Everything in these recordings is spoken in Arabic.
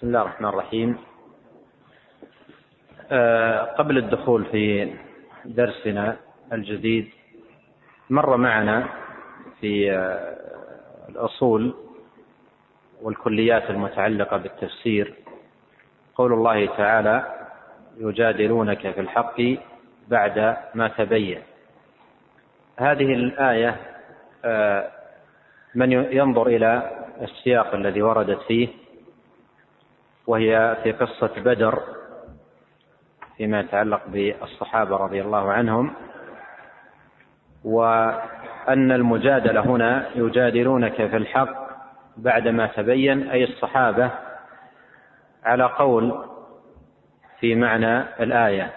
بسم الله الرحمن الرحيم. آه، قبل الدخول في درسنا الجديد مر معنا في آه، الأصول والكليات المتعلقة بالتفسير. قول الله تعالى يجادلونك في الحق بعد ما تبين. هذه الآية آه، من ينظر إلى السياق الذي وردت فيه وهي في قصة بدر فيما يتعلق بالصحابة رضي الله عنهم وأن المجادلة هنا يجادلونك في الحق بعدما تبين أي الصحابة على قول في معنى الآية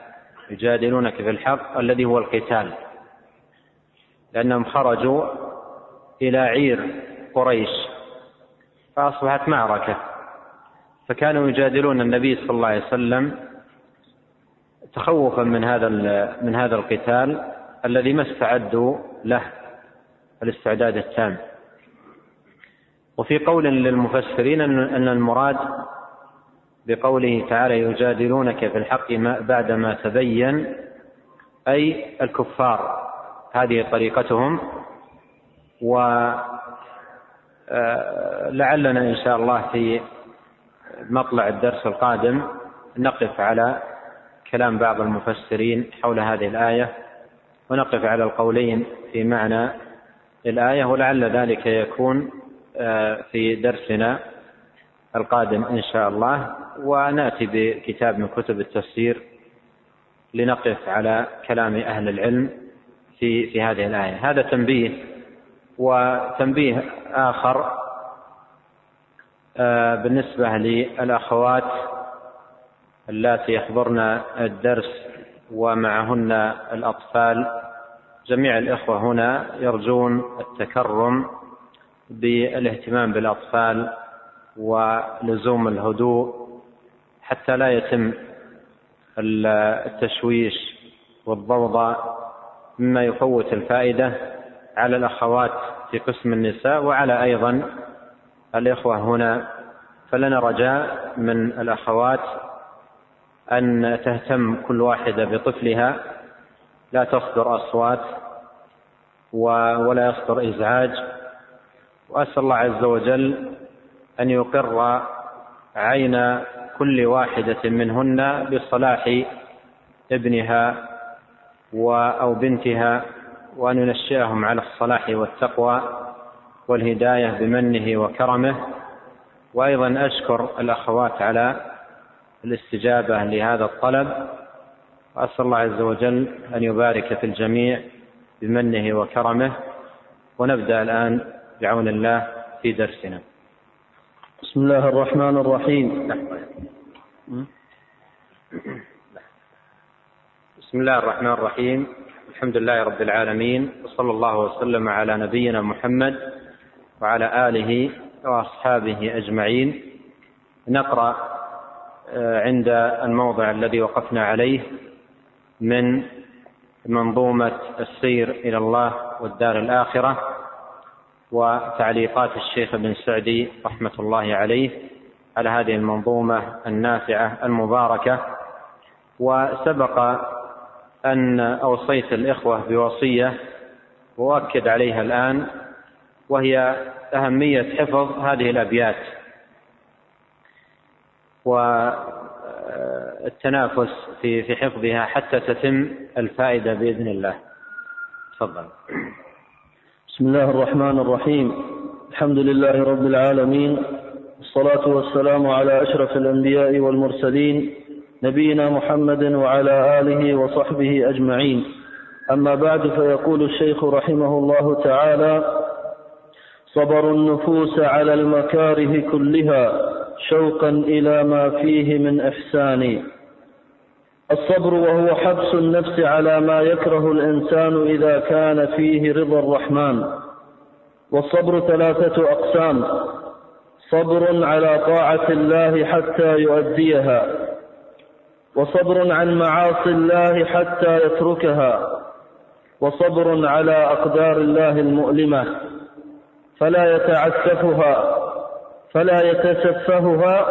يجادلونك في الحق الذي هو القتال لأنهم خرجوا إلى عير قريش فأصبحت معركة. فكانوا يجادلون النبي صلى الله عليه وسلم تخوفا من هذا من هذا القتال الذي ما استعدوا له الاستعداد التام. وفي قول للمفسرين ان المراد بقوله تعالى يجادلونك في الحق ما بعدما تبين أي الكفار. هذه طريقتهم. ولعلنا آه، إن شاء الله في مطلع الدرس القادم نقف على كلام بعض المفسرين حول هذه الآية ونقف على القولين في معنى الآية ولعل ذلك يكون آه، في درسنا القادم إن شاء الله. ونأتي بكتاب من كتب التفسير لنقف على كلام أهل العلم في في هذه الآية. هذا تنبيه وتنبيه آخر بالنسبة للأخوات اللاتي يحضرن الدرس ومعهن الأطفال جميع الإخوة هنا يرجون التكرم بالاهتمام بالأطفال ولزوم الهدوء حتى لا يتم التشويش والضوضاء مما يفوت الفائدة على الأخوات في قسم النساء وعلى أيضا الإخوة هنا فلنا رجاء من الأخوات أن تهتم كل واحدة بطفلها لا تصدر أصوات ولا يصدر إزعاج وأسأل الله عز وجل أن يقر عين كل واحدة منهن بصلاح ابنها أو بنتها وأن ينشئهم على الصلاح والتقوى. والهداية بمنه وكرمه. وأيضا أشكر الأخوات على الاستجابة لهذا الطلب. وأسأل الله عز وجل أن يبارك في الجميع بمنه وكرمه. ونبدأ الآن بعون الله في درسنا. بسم الله الرحمن الرحيم. بسم الله الرحمن الرحيم. الحمد لله رب العالمين. وصلى الله وسلم على نبينا محمد وعلى آله وأصحابه أجمعين. نقرأ آه، عند الموضع الذي وقفنا عليه من منظومة السير إلى الله والدار الآخرة وتعليقات الشيخ ابن سعدي رحمة الله عليه على هذه المنظومة النافعة المباركة. وسبق أن أوصيت الإخوة بوصية وأؤكد عليها الآن وهي أهمية حفظ هذه الأبيات. والتنافس في في حفظها حتى تتم الفائدة بإذن الله. تفضل. بسم الله الرحمن الرحيم. الحمد لله رب العالمين. والصلاة والسلام على أشرف الأنبياء والمرسلين نبينا محمد وعلى آله وصحبه أجمعين. أما بعد فيقول الشيخ رحمه الله تعالى صبر النفوس على المكاره كلها شوقا إلى ما فيه من إحسان. الصبر وهو حبس النفس على ما يكره الإنسان إذا كان فيه رضا الرحمن. والصبر ثلاثة أقسام. صبر على طاعة الله حتى يؤديها. وصبر عن معاصي الله حتى يتركها. وصبر على أقدار الله المؤلمة. فلا يتعسفها فلا يتسفهها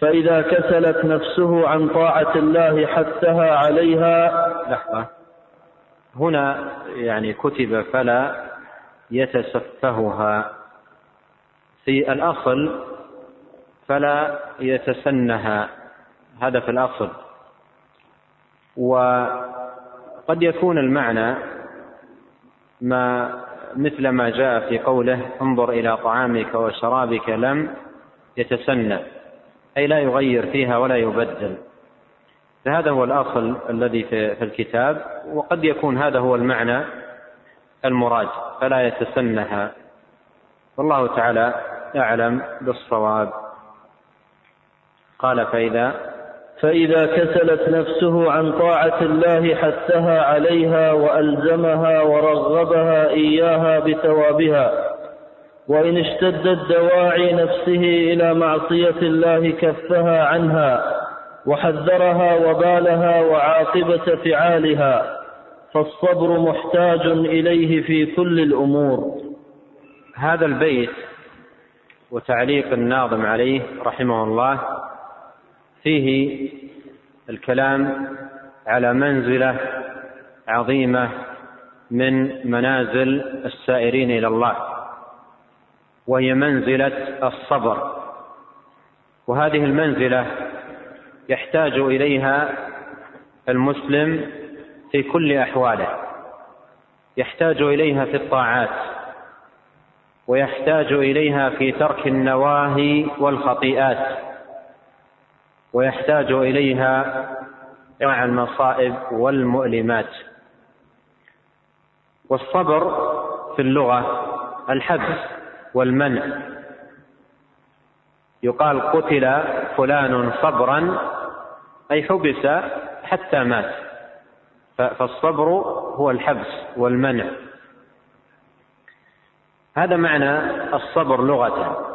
فإذا كسلت نفسه عن طاعة الله حثها عليها. لحظة. هنا يعني كتب فلا يتسفهها في الأصل فلا يتسنها. هذا في الأصل. وقد يكون المعنى ما مثل ما جاء في قوله انظر إلى طعامك وشرابك لم يتسنى أي لا يغير فيها ولا يبدل. فهذا هو الأصل الذي في الكتاب وقد يكون هذا هو المعنى المراد فلا يتسنها. والله تعالى أعلم بالصواب. قال فإذا فإذا كسلت نفسه عن طاعة الله حثها عليها وألزمها ورغبها إياها بثوابها. وإن اشتدت دواعي نفسه إلى معصية الله كفها عنها وحذرها وبالها وعاقبة فعالها. فالصبر محتاج إليه في كل الأمور. هذا البيت وتعليق الناظم عليه رحمه الله فيه الكلام على منزلة عظيمة من منازل السائرين إلى الله وهي منزلة الصبر. وهذه المنزلة يحتاج إليها المسلم في كل أحواله يحتاج إليها في الطاعات ويحتاج إليها في ترك النواهي والخطيئات. ويحتاج إليها مع المصائب والمؤلمات. والصبر في اللغة الحبس والمنع. يقال قتل فلان صبرا أي حبس حتى مات. فالصبر هو الحبس والمنع. هذا معنى الصبر لغة.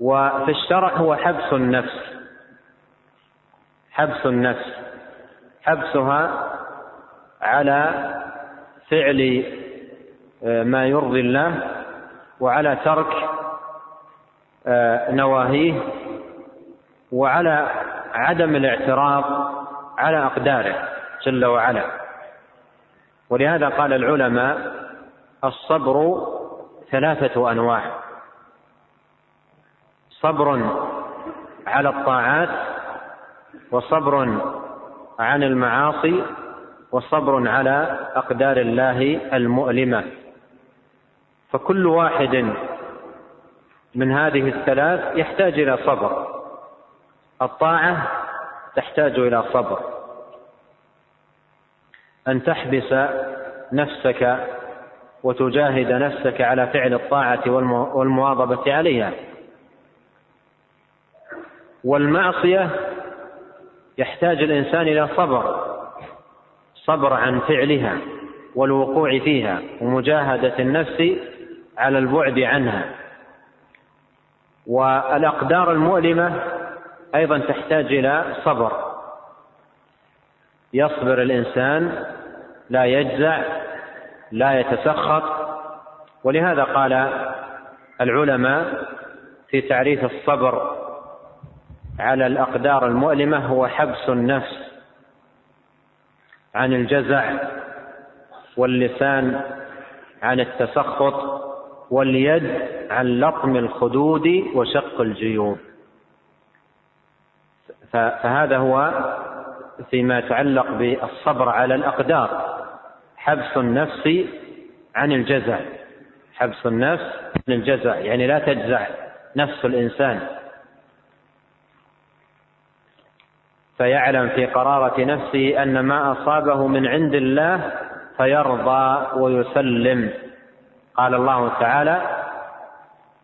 وفي الشرع هو حبس النفس. حبس النفس. حبسها على فعل آه، ما يرضي الله وعلى ترك آه، نواهيه وعلى عدم الاعتراض على أقداره جل وعلا. ولهذا قال العلماء الصبر ثلاثة أنواع. صبر على الطاعات وصبر عن المعاصي وصبر على أقدار الله المؤلمة. فكل واحد من هذه الثلاث يحتاج إلى صبر. الطاعة تحتاج إلى صبر. أن تحبس نفسك وتجاهد نفسك على فعل الطاعة والمواظبة عليها. والمعصية يحتاج الإنسان إلى صبر صبر عن فعلها والوقوع فيها ومجاهدة النفس على البعد عنها. والأقدار المؤلمة أيضا تحتاج إلى صبر. يصبر الإنسان لا يجزع لا يتسخط. ولهذا قال العلماء في تعريف الصبر على الأقدار المؤلمة هو حبس النفس عن الجزع واللسان عن التسخط واليد عن لطم الخدود وشق الجيوب. فهذا هو فيما يتعلق بالصبر على الأقدار. حبس النفس عن الجزع. حبس النفس عن الجزع يعني لا تجزع نفس الإنسان. فيعلم في قرارة نفسه أن ما أصابه من عند الله فيرضى ويسلم. قال الله تعالى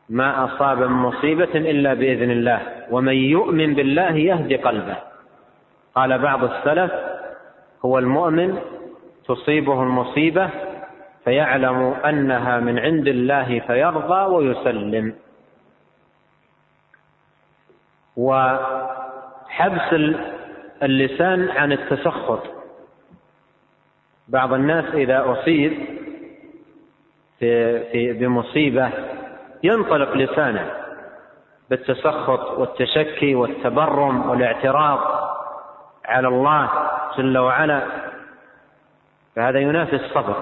ما أصاب من مصيبة إلا بإذن الله ومن يؤمن بالله يهدي قلبه. قال بعض السلف هو المؤمن تصيبه المصيبة فيعلم أنها من عند الله فيرضى ويسلم. وحبس اللسان عن التسخط. بعض الناس إذا أصيب في في بمصيبة ينطلق لسانه بالتسخط والتشكي والتبرم والاعتراض على الله جل وعلا. فهذا ينافي الصبر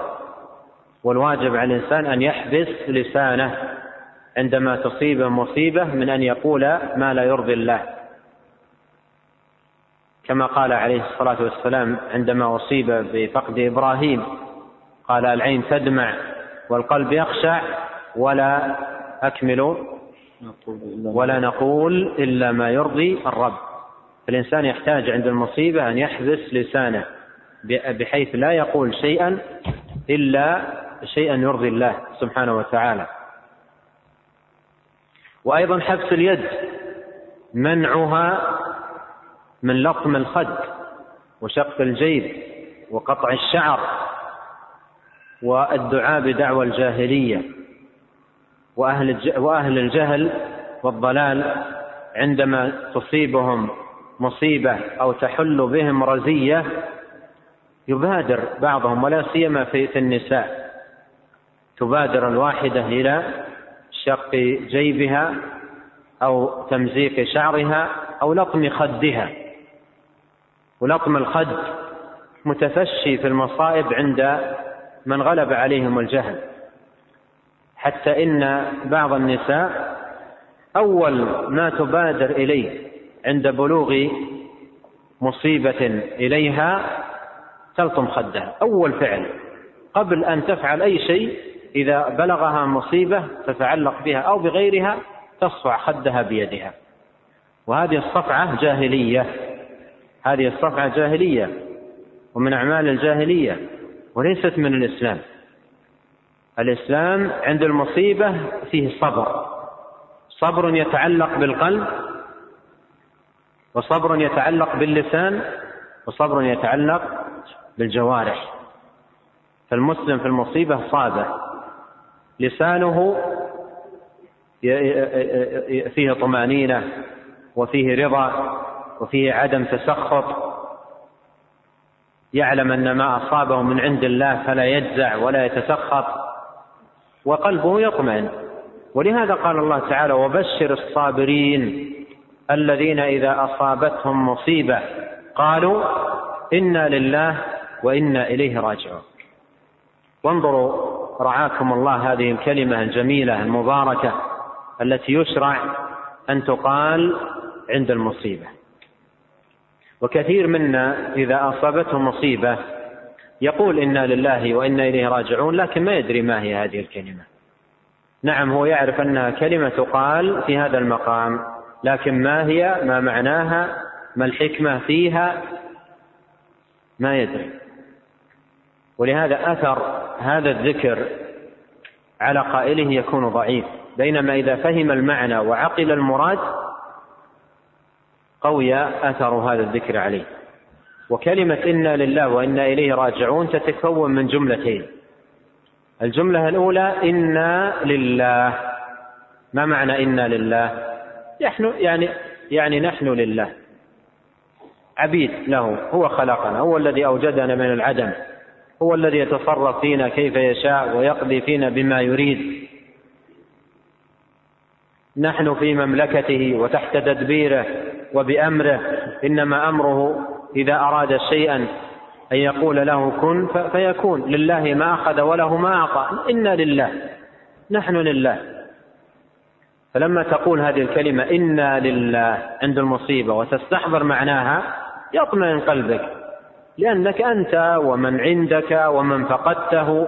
والواجب على الإنسان أن يحبس لسانه عندما تصيبه مصيبة من أن يقول ما لا يرضي الله. كما قال عليه الصلاة والسلام عندما أصيب بفقد إبراهيم قال العين تدمع والقلب يخشع ولا أكمل ولا نقول إلا ما يرضي الرب. فالإنسان يحتاج عند المصيبة أن يحبس لسانه بحيث لا يقول شيئا إلا شيئا يرضي الله سبحانه وتعالى. وأيضا حبس اليد منعها من لطم الخد وشق الجيب وقطع الشعر والدعاء بدعوى الجاهلية وأهل وأهل الجهل والضلال عندما تصيبهم مصيبة أو تحل بهم رزية يبادر بعضهم ولا سيما في النساء. تبادر الواحدة إلى شق جيبها أو تمزيق شعرها أو لطم خدها. ولطم الخد متفشي في المصائب عند من غلب عليهم الجهل. حتى إن بعض النساء أول ما تبادر إليه عند بلوغ مصيبة إليها تلطم خدها. أول فعل قبل أن تفعل أي شيء إذا بلغها مصيبة تتعلق بها أو بغيرها تصفع خدها بيدها. وهذه الصفعة جاهلية. هذه الصفعة جاهلية ومن أعمال الجاهلية وليست من الإسلام. الإسلام عند المصيبة فيه صبر. صبر يتعلق بالقلب وصبر يتعلق باللسان وصبر يتعلق بالجوارح. فالمسلم في المصيبة صابر لسانه فيه طمأنينة وفيه رضا. وفيه عدم تسخط. يعلم أن ما أصابه من عند الله فلا يجزع ولا يتسخط. وقلبه يطمئن. ولهذا قال الله تعالى وبشر الصابرين الذين إذا أصابتهم مصيبة قالوا إنا لله وإنا إليه راجعون. وانظروا رعاكم الله هذه الكلمة الجميلة المباركة التي يشرع أن تقال عند المصيبة. وكثير منا إذا اصابته مصيبة يقول إنا لله وإنا إليه راجعون لكن ما يدري ما هي هذه الكلمة. نعم هو يعرف أنها كلمة تقال في هذا المقام لكن ما هي ما معناها ما الحكمة فيها ما يدري. ولهذا أثر هذا الذكر على قائله يكون ضعيف بينما إذا فهم المعنى وعقل المراد قوي أثر هذا الذكر عليه. وكلمة إنا لله وإنا إليه راجعون تتكون من جملتين. الجملة الأولى إنا لله. ما معنى إنا لله؟ نحن يعني يعني نحن لله. عبيد له هو خلقنا هو الذي أوجدنا من العدم. هو الذي يتصرف فينا كيف يشاء ويقضي فينا بما يريد. نحن في مملكته وتحت تدبيره. وبأمره. إنما أمره إذا أراد شيئا أن يقول له كن فيكون. لله ما أخذ وله ما أعطى. إنا لله. نحن لله. فلما تقول هذه الكلمة إنا لله عند المصيبة وتستحضر معناها يطمئن قلبك. لأنك أنت ومن عندك ومن فقدته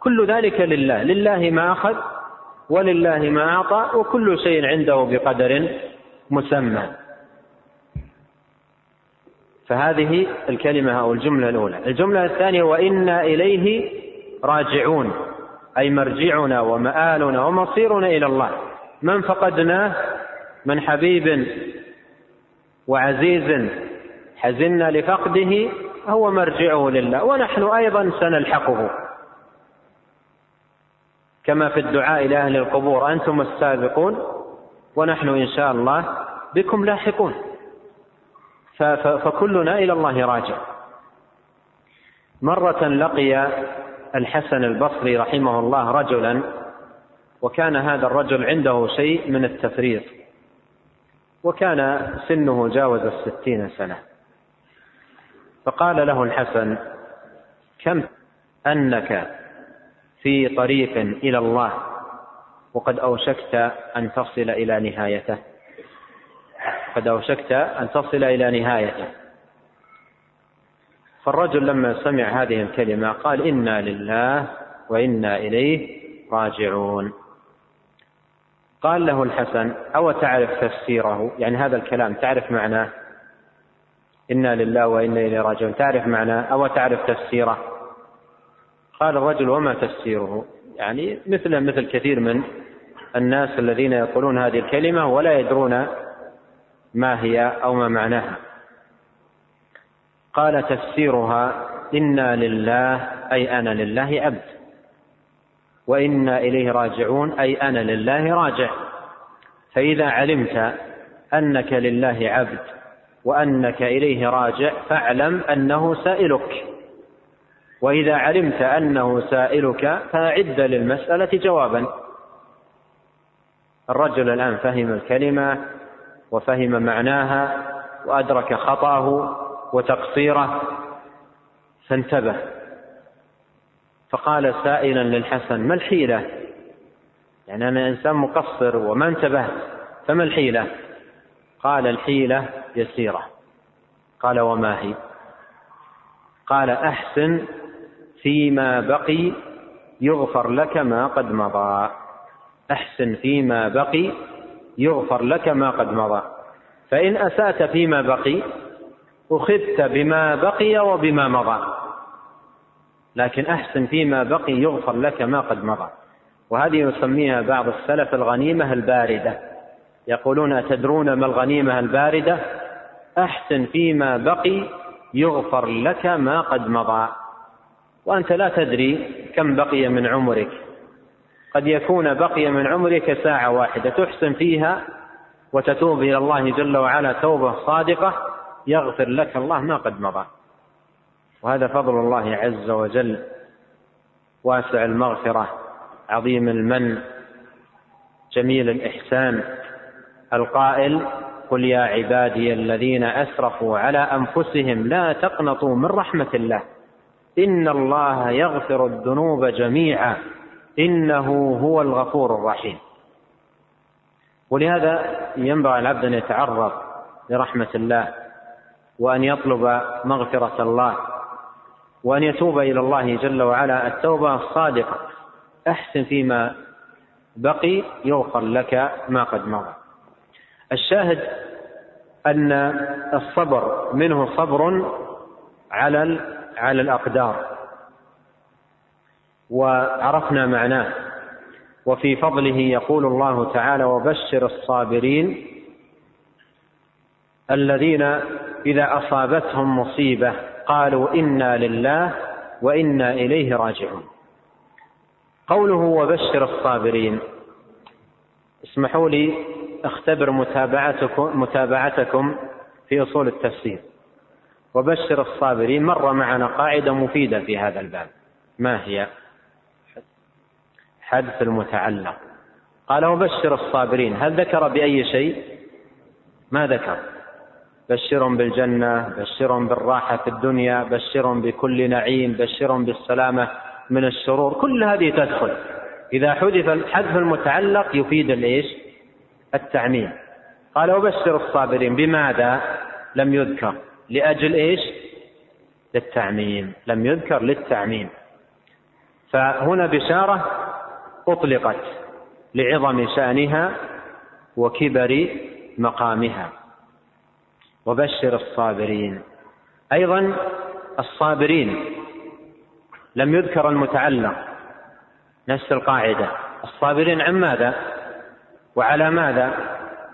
كل ذلك لله. لله ما أخذ ولله ما أعطى وكل شيء عنده بقدر مسمى. فهذه الكلمة أو الجملة الأولى. الجملة الثانية وأنا إليه راجعون أي مرجعنا ومآلنا ومصيرنا إلى الله. من فقدناه من حبيب وعزيز حزنا لفقده هو مرجعه لله. ونحن أيضا سنلحقه. كما في الدعاء إلى أهل القبور أنتم السابقون ونحن إن شاء الله بكم لاحقون. فكلنا إلى الله راجع. مرة لقي الحسن البصري رحمه الله رجلا وكان هذا الرجل عنده شيء من التفريط وكان سنه جاوز الستين سنة. فقال له الحسن كم أنك في طريق إلى الله وقد أوشكت أن تصل إلى نهايته؟ قد أوشكت أن تصل إلى نهايته فالرجل لما سمع هذه الكلمة قال إنا لله وإنا إليه راجعون. قال له الحسن أو تعرف تفسيره؟ يعني هذا الكلام تعرف معناه؟ إنا لله وإنا إليه راجعون. تعرف معناه؟ أو تعرف تفسيره؟ قال الرجل وما تفسيره؟ يعني مثل مثل كثير من الناس الذين يقولون هذه الكلمة ولا يدرون ما هي أو ما معناها. قال تفسيرها إنا لله أي أنا لله عبد. وإنا إليه راجعون أي أنا لله راجع. فإذا علمت أنك لله عبد وأنك إليه راجع فاعلم أنه سائلك. وإذا علمت أنه سائلك فأعد للمسألة جوابا. الرجل الآن فهم الكلمة وفهم معناها وأدرك خطأه وتقصيره فانتبه. فقال سائلا للحسن ما الحيلة؟ يعني أنا إنسان مقصر وما انتبهت فما الحيلة؟ قال الحيلة يسيرة. قال وما هي؟ قال أحسن فيما بقي يغفر لك ما قد مضى. أحسن فيما بقي يغفر لك ما قد مضى. فإن أسأت فيما بقي أخذت بما بقي وبما مضى. لكن أحسن فيما بقي يغفر لك ما قد مضى. وهذه يسميها بعض السلف الغنيمة الباردة. يقولون أتدرون ما الغنيمة الباردة؟ أحسن فيما بقي يغفر لك ما قد مضى. وأنت لا تدري كم بقي من عمرك. قد يكون بقي من عمرك ساعة واحدة تحسن فيها وتتوب إلى الله جل وعلا توبة صادقة يغفر لك الله ما قد مضى. وهذا فضل الله عز وجل واسع المغفرة عظيم المن جميل الإحسان. القائل قل يا عبادي الذين أسرفوا على أنفسهم لا تقنطوا من رحمة الله إن الله يغفر الذنوب جميعا. إنه هو الغفور الرحيم. ولهذا ينبغي العبد أن يتعرض لرحمة الله وأن يطلب مغفرة الله وأن يتوب إلى الله جل وعلا. التوبة الصادقة أحسن فيما بقي يغفر لك ما قد مضى. الشاهد أن الصبر منه صبر على على الأقدار. وعرفنا معناه. وفي فضله يقول الله تعالى وبشر الصابرين الذين إذا أصابتهم مصيبة قالوا إنا لله وإنا إليه راجعون. قوله وبشر الصابرين اسمحوا لي أختبر متابعتكم متابعتكم في أصول التفسير. وبشر الصابرين مر معنا قاعدة مفيدة في هذا الباب. ما هي؟ حدث المتعلق. قال وبشر الصابرين. هل ذكر بأي شيء؟ ما ذكر. بشرهم بالجنة بشرهم بالراحة في الدنيا بشرهم بكل نعيم بشرهم بالسلامة من الشرور. كل هذه تدخل. إذا حذف حذف المتعلق يفيد الإيش؟ التعميم. قال وبشر الصابرين. بماذا؟ لم يذكر. لأجل إيش؟ للتعميم. لم يذكر للتعميم. فهنا بشارة أطلقت لعظم شأنها وكبر مقامها. وبشر الصابرين. أيضا الصابرين لم يذكر المتعلق. نفس القاعدة. الصابرين عن ماذا؟ وعلى ماذا؟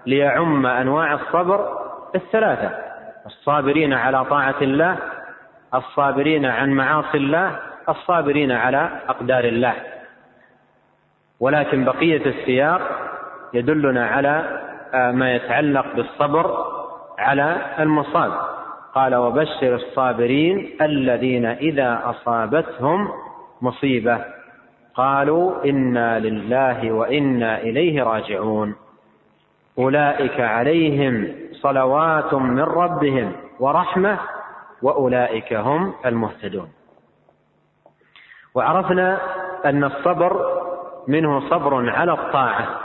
ليعم أنواع الصبر الثلاثة. الصابرين على طاعة الله الصابرين عن معاصي الله الصابرين على أقدار الله. ولكن بقية السياق يدلنا على ما يتعلق بالصبر على المصاب. قال وبشر الصابرين الذين إذا أصابتهم مصيبة. قالوا إنا لله وإنا إليه راجعون. أولئك عليهم صلوات من ربهم ورحمة وأولئك هم المهتدون. وعرفنا أن الصبر منه صبر على الطاعة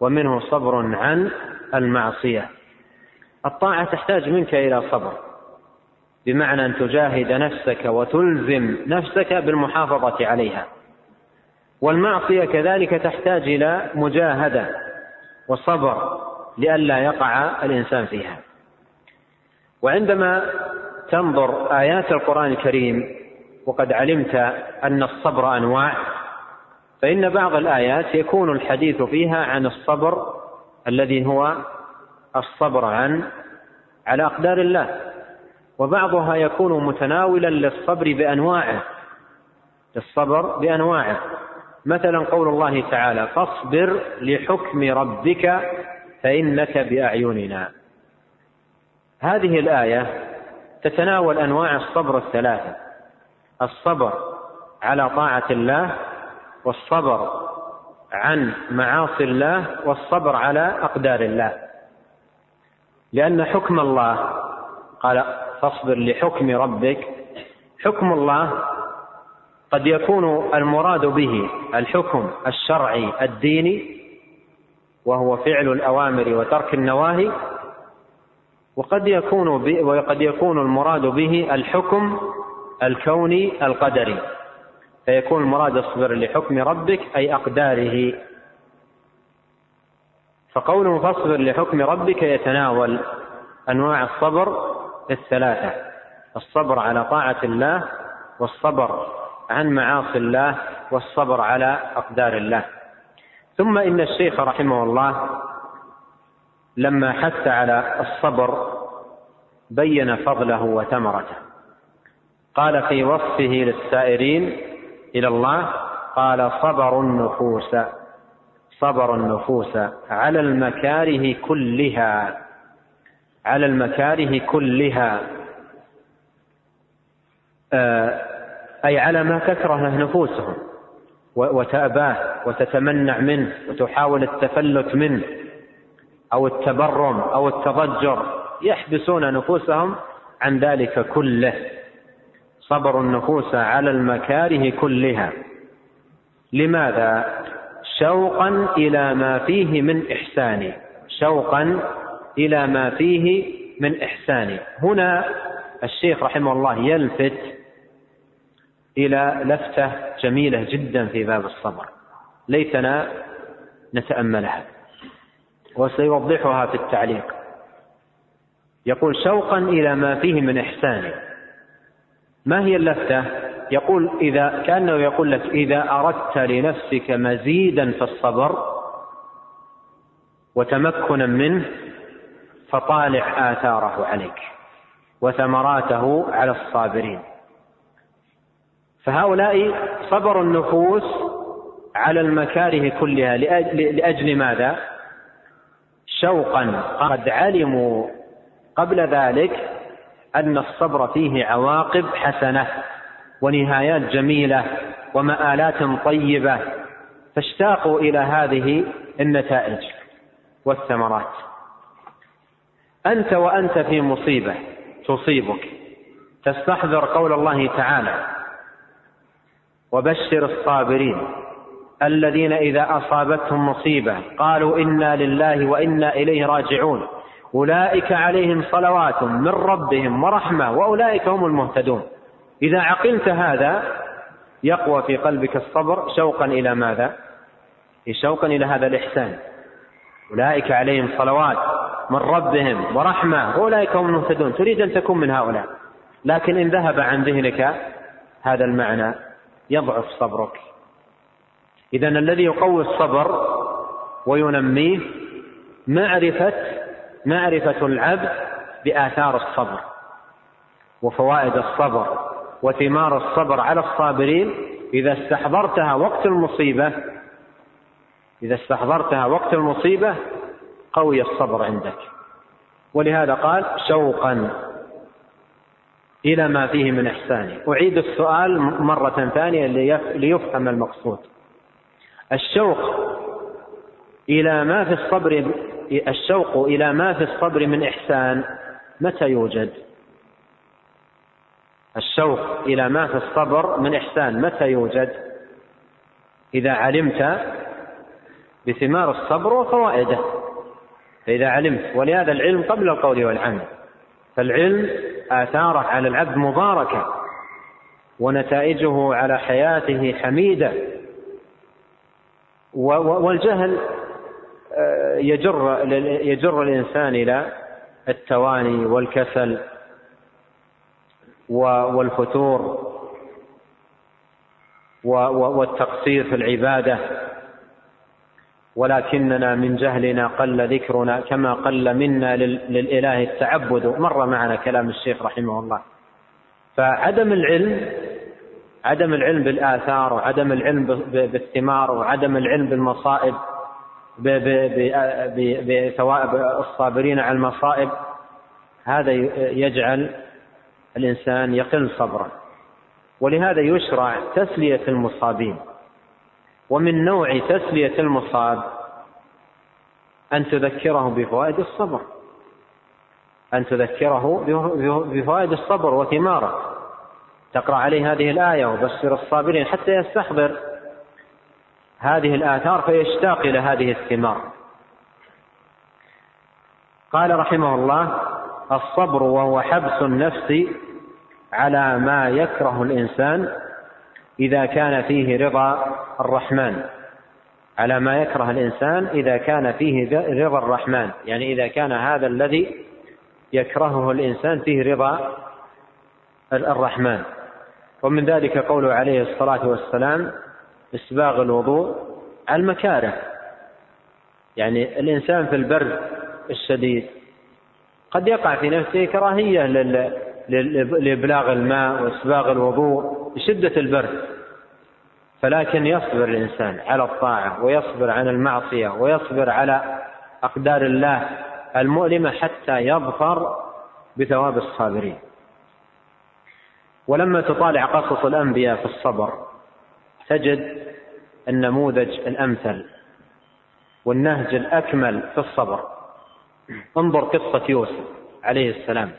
ومنه صبر عن المعصية. الطاعة تحتاج منك إلى صبر بمعنى أن تجاهد نفسك وتلزم نفسك بالمحافظة عليها. والمعصية كذلك تحتاج إلى مجاهدة وصبر لئلا يقع الإنسان فيها. وعندما تنظر آيات القرآن الكريم وقد علمت أن الصبر أنواع فإن بعض الآيات يكون الحديث فيها عن الصبر الذي هو الصبر عن على أقدار الله وبعضها يكون متناولا للصبر بأنواعه للصبر بأنواعه. مثلا قول الله تعالى فاصبر لحكم ربك فإنك بأعيننا. هذه الآية تتناول أنواع الصبر الثلاثة الصبر على طاعة الله والصبر عن معاصي الله والصبر على أقدار الله. لأن حكم الله قال فاصبر لحكم ربك. حكم الله قد يكون المراد به الحكم الشرعي الديني وهو فعل الأوامر وترك النواهي وقد يكون وقد يكون المراد به الحكم الكوني القدري. فيكون المراد اصبر لحكم ربك أي أقداره. فقوله فاصبر لحكم ربك يتناول أنواع الصبر الثلاثة الصبر على طاعة الله والصبر عن معاصي الله والصبر على أقدار الله. ثم إن الشيخ رحمه الله لما حث على الصبر بين فضله وثمرته. قال في وصفه للسائرين إلى الله قال صبر النفوس صبر النفوس على المكاره كلها على المكاره كلها. آه، أي على ما تكره نفوسهم وتأباه وتتمنع منه وتحاول التفلت منه أو التبرم أو التضجر يحبسون نفوسهم عن ذلك كله. صبر النفوس على المكاره كلها. لماذا؟ شوقا إلى ما فيه من إحسان. شوقا إلى ما فيه من إحسان. هنا الشيخ رحمه الله يلفت إلى لفتة جميلة جدا في باب الصبر. ليتنا نتأملها وسيوضحها في التعليق. يقول شوقا إلى ما فيه من إحسان. ما هي اللفتة؟ يقول إذا كأنه يقول لك إذا أردت لنفسك مزيدا في الصبر وتمكنا منه فطالع آثاره عليك وثمراته على الصابرين. فهؤلاء صبر النفوس على المكاره كلها لأجل ماذا؟ شوقا. قد علموا قبل ذلك أن الصبر فيه عواقب حسنة ونهايات جميلة ومآلات طيبة. فاشتاقوا إلى هذه النتائج والثمرات. أنت وأنت في مصيبة تصيبك. تستحضر قول الله تعالى وبشر الصابرين الذين إذا أصابتهم مصيبة قالوا إنا لله وإنا إليه راجعون. أولئك عليهم صلوات من ربهم ورحمة وأولئك هم المهتدون. إذا عقلت هذا يقوى في قلبك الصبر شوقا إلى ماذا؟ شوقا إلى هذا الإحسان. أولئك عليهم صلوات من ربهم ورحمة وأولئك هم المهتدون. تريد أن تكون من هؤلاء. لكن إن ذهب عن ذهنك هذا المعنى يضعف صبرك. إذا الذي يقوي الصبر وينميه معرفة معرفة العبد بآثار الصبر وفوائد الصبر وثمار الصبر على الصابرين إذا استحضرتها وقت المصيبة إذا استحضرتها وقت المصيبة قوي الصبر عندك. ولهذا قال شوقا إلى ما فيه من إحسانه أعيد السؤال مرة ثانية ليفهم المقصود. الشوق إلى ما في الصبر الشوق إلى ما في الصبر من إحسان متى يوجد؟ الشوق إلى ما في الصبر من إحسان متى يوجد؟ إذا علمت بثمار الصبر وفوائده. فإذا علمت ولهذا العلم قبل القول والعمل. فالعلم آثاره على العبد مباركة ونتائجه على حياته حميدة. والجهل يجر يجر الإنسان إلى التواني والكسل والفتور والتقصير في العبادة. ولكننا من جهلنا قل ذكرنا كما قل منا للإله التعبد. مر معنا كلام الشيخ رحمه الله. فعدم العلم عدم العلم بالآثار وعدم العلم بالثمار وعدم العلم بالمصائب بثوائب الصابرين على المصائب هذا يجعل الإنسان يقل صبرا. ولهذا يشرع تسلية المصابين. ومن نوع تسلية المصاب أن تذكره بفوائد الصبر. أن تذكره بفوائد الصبر وثماره. تقرأ عليه هذه الآية وبشر الصابرين حتى يستحضر هذه الآثار فيشتاق إلى هذه الثمار. قال رحمه الله الصبر وهو حبس النفس على ما يكره الإنسان إذا كان فيه رضا الرحمن. على ما يكره الإنسان إذا كان فيه رضا الرحمن. يعني إذا كان هذا الذي يكرهه الإنسان فيه رضا الرحمن. ومن ذلك قوله عليه الصلاة والسلام إسباغ الوضوء المكاره. يعني الإنسان في البرد الشديد. قد يقع في نفسه كراهية لإبلاغ الماء وإسباغ الوضوء بشدة البرد فلكن يصبر الإنسان على الطاعة ويصبر عن المعصية ويصبر على أقدار الله المؤلمة حتى يظفر بثواب الصابرين. ولما تطالع قصص الأنبياء في الصبر تجد النموذج الأمثل والنهج الأكمل في الصبر. انظر قصة يوسف عليه السلام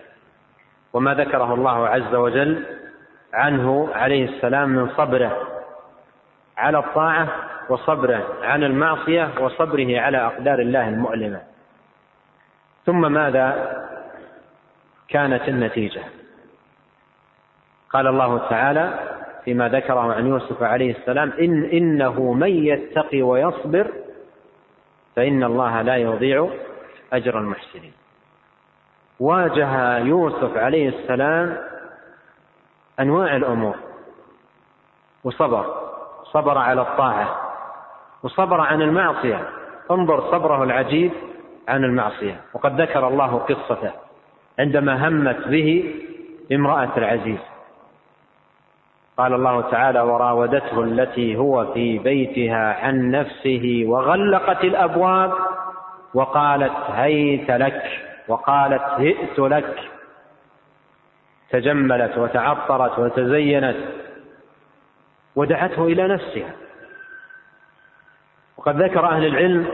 وما ذكره الله عز وجل عنه عليه السلام من صبره على الطاعة وصبره عن المعصية وصبره على أقدار الله المؤلمة. ثم ماذا كانت النتيجة؟ قال الله تعالى فيما ذكره عن يوسف عليه السلام إن إنه من يتقي ويصبر فإن الله لا يضيع أجر المحسنين. واجه يوسف عليه السلام أنواع الأمور. وصبر صبر على الطاعة وصبر عن المعصية. انظر صبره العجيب عن المعصية. وقد ذكر الله قصته عندما همت به امرأة العزيز. قال الله تعالى وراودته التي هو في بيتها عن نفسه وغلقت الأبواب وقالت هيت لك وقالت هئت لك تجملت وتعطرت وتزينت ودعته إلى نفسها. وقد ذكر أهل العلم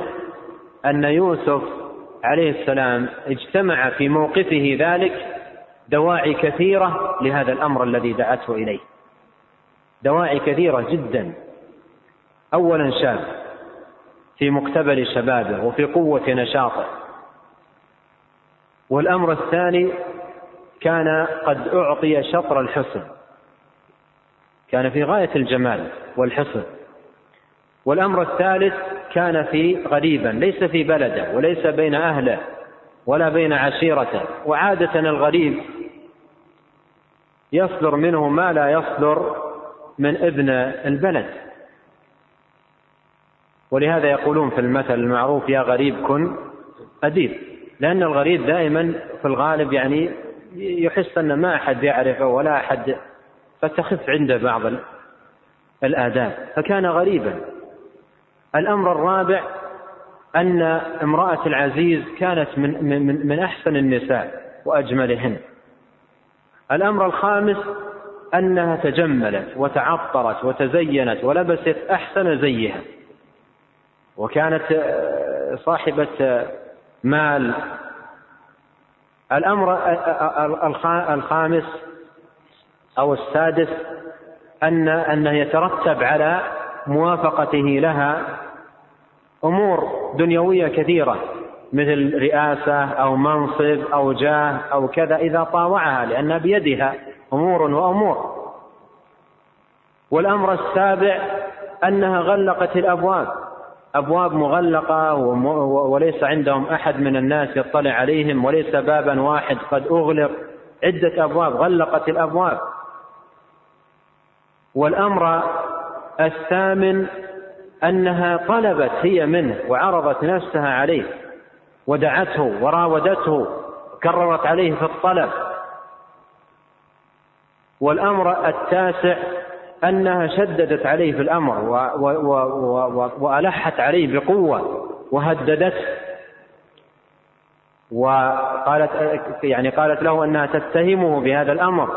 أن يوسف عليه السلام اجتمع في موقفه ذلك دواعي كثيرة لهذا الأمر الذي دعته إليه. دواعي كثيرة جدا. أولا شاب في مقتبل شبابه وفي قوة نشاطه. والأمر الثاني كان قد أعطي شطر الحسن. كان في غاية الجمال والحسن. والأمر الثالث كان في غريبا ليس في بلده وليس بين أهله ولا بين عشيرته. وعادة الغريب يصدر منه ما لا يصدر من ابن البلد. ولهذا يقولون في المثل المعروف يا غريب كن أديب. لأن الغريب دائما في الغالب يعني يحس أن ما أحد يعرفه ولا أحد فتخف عنده بعض الآداب. فكان غريبا. الأمر الرابع أن امرأة العزيز كانت من, من, من أحسن النساء وأجملهن. الأمر الخامس أنها تجملت وتعطرت وتزينت ولبست أحسن زيها. وكانت آه، صاحبة مال. الأمر الخامس أو السادس أن أنه يترتب على موافقته لها أمور دنيوية كثيرة مثل رئاسة أو منصب أو جاه أو كذا إذا طاوعها لأن بيدها أمور وأمور. والأمر السابع أنها غلقت الأبواب. أبواب مغلقة وليس عندهم أحد من الناس يطلع عليهم وليس بابا واحد قد أغلق. عدة أبواب غلقت الأبواب. والأمر الثامن أنها طلبت هي منه وعرضت نفسها عليه. ودعته وراودته كررت عليه في الطلب. والأمر التاسع أنها شددت عليه في الأمر وألحت عليه بقوة وهددته. وقالت يعني قالت له أنها تتهمه بهذا الأمر.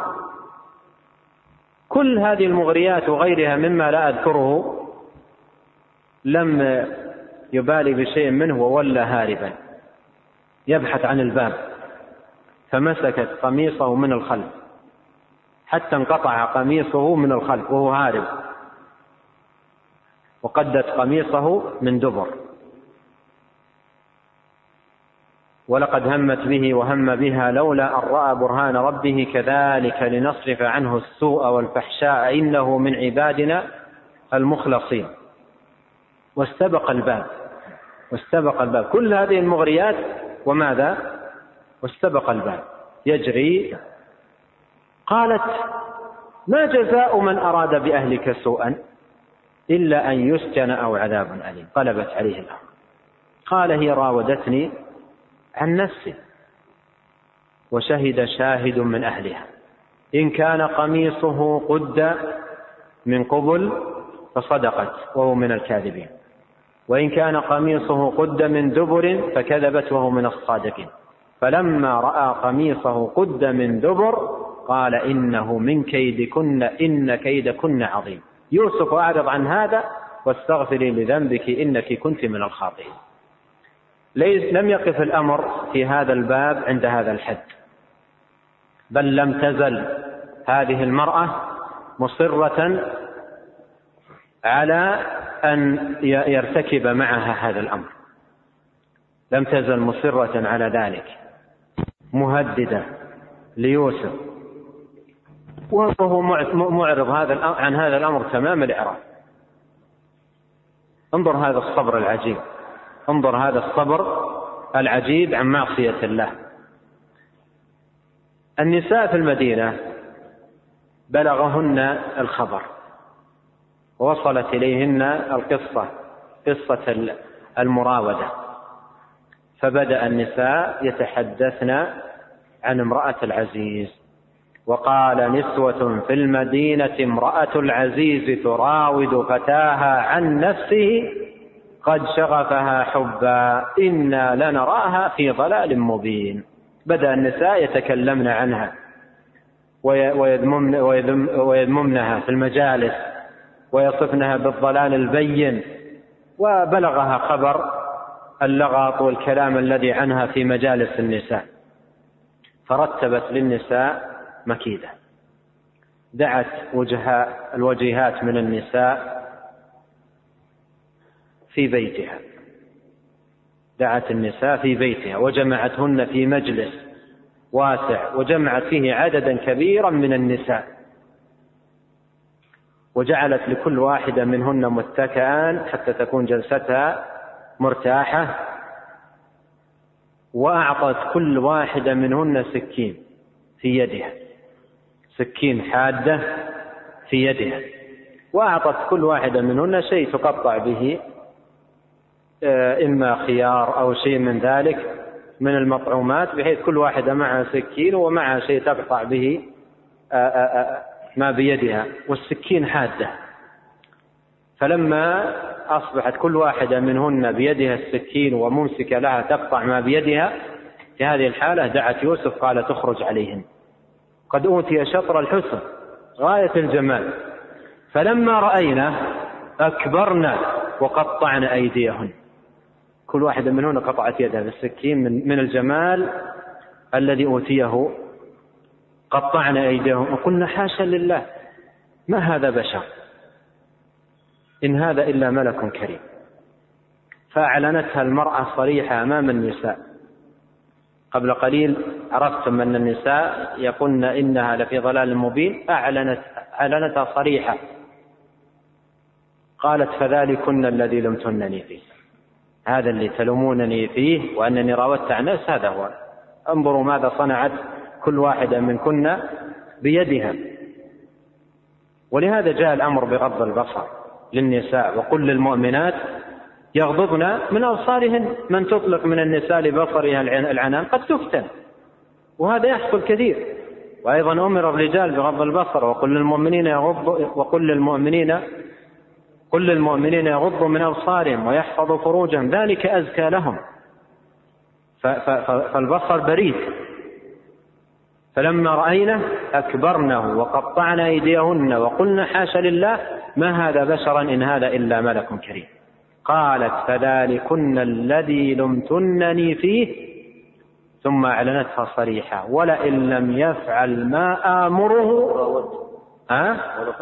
كل هذه المغريات وغيرها مما لا أذكره لم يبالي بشيء منه وولى هاربا. يبحث عن الباب. فمسكت قميصه من الخلف. حتى انقطع قميصه من الخلف وهو هارب. وقدت قميصه من دبر. ولقد همت به وهم بها لولا أن رأى برهان ربه كذلك لنصرف عنه السوء والفحشاء إنه من عبادنا المخلصين. واستبق الباب. واستبق الباب. كل هذه المغريات وماذا؟ واستبق الباب. يجري قالت ما جزاء من أراد بأهلك سوءا إلا أن يسجن أو عذاب أليم. قلبت عليه الأمر. قال هي راودتني عن نفسي. وشهد شاهد من أهلها. إن كان قميصه قد من قبل فصدقت وهو من الكاذبين. وإن كان قميصه قد من دبر فكذبت وهو من الصادقين. فلما رأى قميصه قد من دبر قال إنه من كيدكن إن كيدكن عظيم. يوسف أعرض عن هذا واستغفري لذنبك إنك كنت من الخاطئين. ليس لم يقف الأمر في هذا الباب عند هذا الحد. بل لم تزل هذه المرأة مصرة على أن يرتكب معها هذا الأمر. لم تزل مصرة على ذلك. مهددة ليوسف. وهو معرض هذا عن هذا الأمر تمام الإعراب. انظر هذا الصبر العجيب. انظر هذا الصبر العجيب عن معصية الله. النساء في المدينة بلغهن الخبر. ووصلت إليهن القصة قصة المراودة. فبدأ النساء يتحدثن عن امرأة العزيز. وقال نسوة في المدينة امرأة العزيز تراود فتاها عن نفسه قد شغفها حبا إنا لنراها في ضلال مبين. بدأ النساء يتكلمن عنها ويذممن ويذممنها في المجالس ويصفنها بالضلال البين. وبلغها خبر اللغط والكلام الذي عنها في مجالس النساء. فرتبت للنساء مكيدة. دعت وجهاء الوجيهات من النساء في بيتها. دعت النساء في بيتها وجمعتهن في مجلس واسع وجمعت فيه عددا كبيرا من النساء. وجعلت لكل واحدة منهن متكئا حتى تكون جلستها مرتاحة. وأعطت كل واحدة منهن سكين في يدها. سكين حادة في يدها. وأعطت كل واحدة منهن شيء تقطع به آه، إما خيار أو شيء من ذلك من المطعومات بحيث كل واحدة معها سكين ومعها شيء تقطع به آه، آه، ما بيدها. والسكين حادة. فلما أصبحت كل واحدة منهن بيدها السكين وممسكة لها تقطع ما بيدها في هذه الحالة دعت يوسف قالت اخرج عليهن. قد أوتي شطر الحسن غاية الجمال. فلما رأينا أكبرنا وقطعن أيديهن. كل واحد منهن قطعت يده بالسكين من, من الجمال الذي أوتيه. قطعنا أيديهم وقلنا حاشا لله ما هذا بشر؟ إن هذا إلا ملك كريم. فأعلنتها المرأة صريحة أمام النساء. قبل قليل عرفتم أن النساء يقولن إنها لفي ضلال مبين أعلنت أعلنتها صريحة. قالت فذلكن الذي لمتنني فيه. هذا اللي تلومونني فيه وأنني راودت عن نفس هذا هو. انظروا ماذا صنعت كل واحدة منكن بيدها. ولهذا جاء الأمر بغض البصر للنساء وقل للمؤمنات يغضضن من أبصارهن. من تطلق من النساء لبصرها العنان قد تفتن. وهذا يحصل كثير. وأيضا أمر الرجال بغض البصر وقل للمؤمنين يغضوا وقل للمؤمنين قل للمؤمنين يغضوا من أبصارهم ويحفظوا فروجهم. ذلك أزكى لهم. فالبصر بريد فلما رأينا أكبرنه وقطعنا أيديهن وقلنا حاشا لله ما هذا بشرا إن هذا إلا ملك كريم. قالت فذلكن الذي لمتنني فيه ثم أعلنتها صريحة. ولئن لم يفعل ما آمره ها؟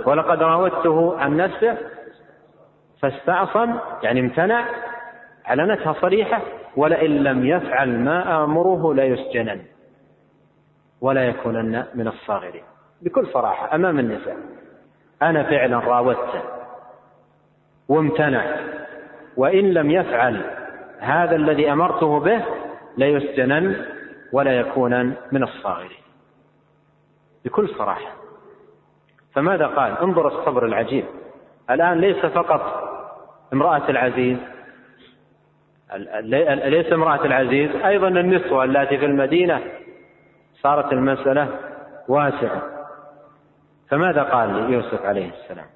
ولقد راودته عن نفسه فاستعصم يعني امتنع أعلنتها صريحة. ولئن لم يفعل ما آمره ليسجنن ولا يكونن من الصاغرين. بكل صراحة أمام النساء أنا فعلا راودته وامتنع وإن لم يفعل هذا الذي أمرته به ليسجنن ولا يكونن من الصاغرين. بكل صراحة. فماذا قال؟ انظر الصبر العجيب. الآن ليس فقط امرأة العزيز ليس امرأة العزيز أيضا النسوة التي في المدينة صارت المسألة واسعة. فماذا قال يوسف عليه السلام؟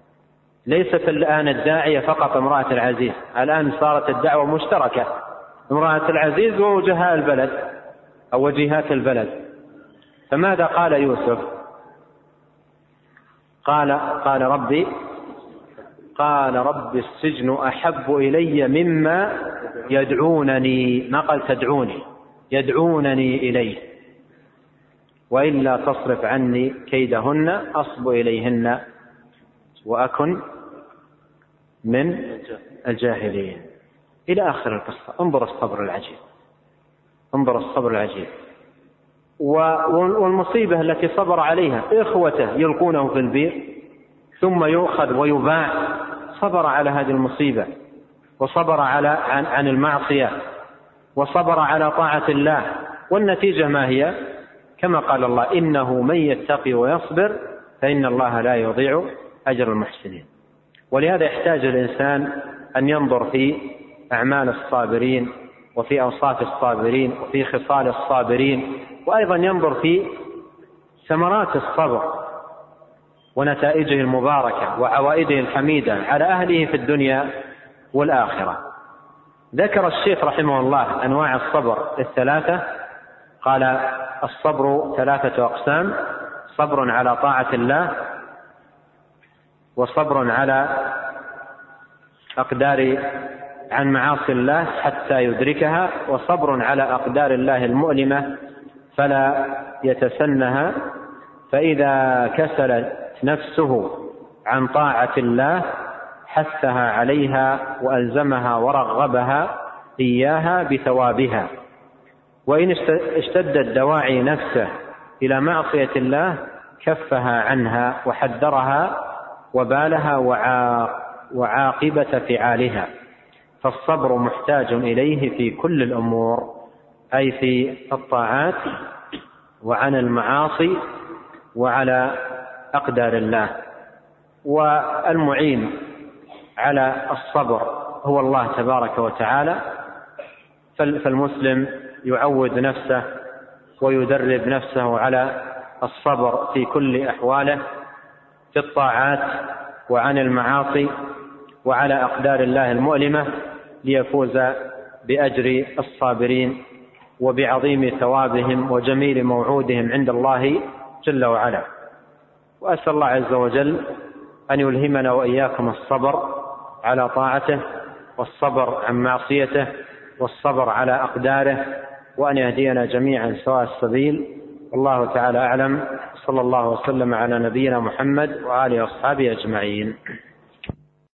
ليست الآن الداعية فقط امرأة العزيز الآن صارت الدعوة مشتركة. امرأة العزيز ووجهاء البلد أو وجهات البلد. فماذا قال يوسف؟ قال قال ربي قال رب السجن أحب إلي مما يدعونني. ما قال تدعوني؟ يدعونني إليه. وإلا تصرف عني كيدهن أصب إليهن وأكن من الجاهلين. إلى آخر القصة. انظر الصبر العجيب. انظر الصبر العجيب. والمصيبة التي صبر عليها إخوته يلقونه في البير ثم يؤخذ ويباع. صبر على هذه المصيبة وصبر على عن, عن المعصية وصبر على طاعة الله. والنتيجة ما هي؟ كما قال الله إنه من يتقي ويصبر فإن الله لا يضيع أجر المحسنين. ولهذا يحتاج الإنسان أن ينظر في أعمال الصابرين وفي أوصاف الصابرين وفي خصال الصابرين وأيضا ينظر في ثمرات الصبر ونتائجه المباركة وعوائده الحميدة على أهله في الدنيا والآخرة. ذكر الشيخ رحمه الله أنواع الصبر الثلاثة. قال الصبر ثلاثة أقسام صبر على طاعة الله وصبر على أقدار عن معاصي الله حتى يدركها وصبر على أقدار الله المؤلمة فلا يتسنها. فإذا كسلت نفسه عن طاعة الله حثها عليها وألزمها ورغبها إياها بثوابها. وإن اشتدت دواعي نفسه إلى معصية الله كفها عنها وحذرها وبالها وعاقبة فعالها. فالصبر محتاج إليه في كل الأمور أي في الطاعات وعن المعاصي وعلى أقدار الله. والمعين على الصبر هو الله تبارك وتعالى. فالمسلم يعود نفسه ويدرب نفسه على الصبر في كل أحواله في الطاعات وعن المعاصي وعلى أقدار الله المؤلمة. ليفوز بأجر الصابرين وبعظيم ثوابهم وجميل موعودهم عند الله جل وعلا. وأسأل الله عز وجل أن يلهمنا وإياكم الصبر على طاعته والصبر عن معصيته والصبر على أقداره وأن يهدينا جميعا سواء السبيل. والله تعالى أعلم. صلى الله وسلم على نبينا محمد وآله وأصحابه أجمعين.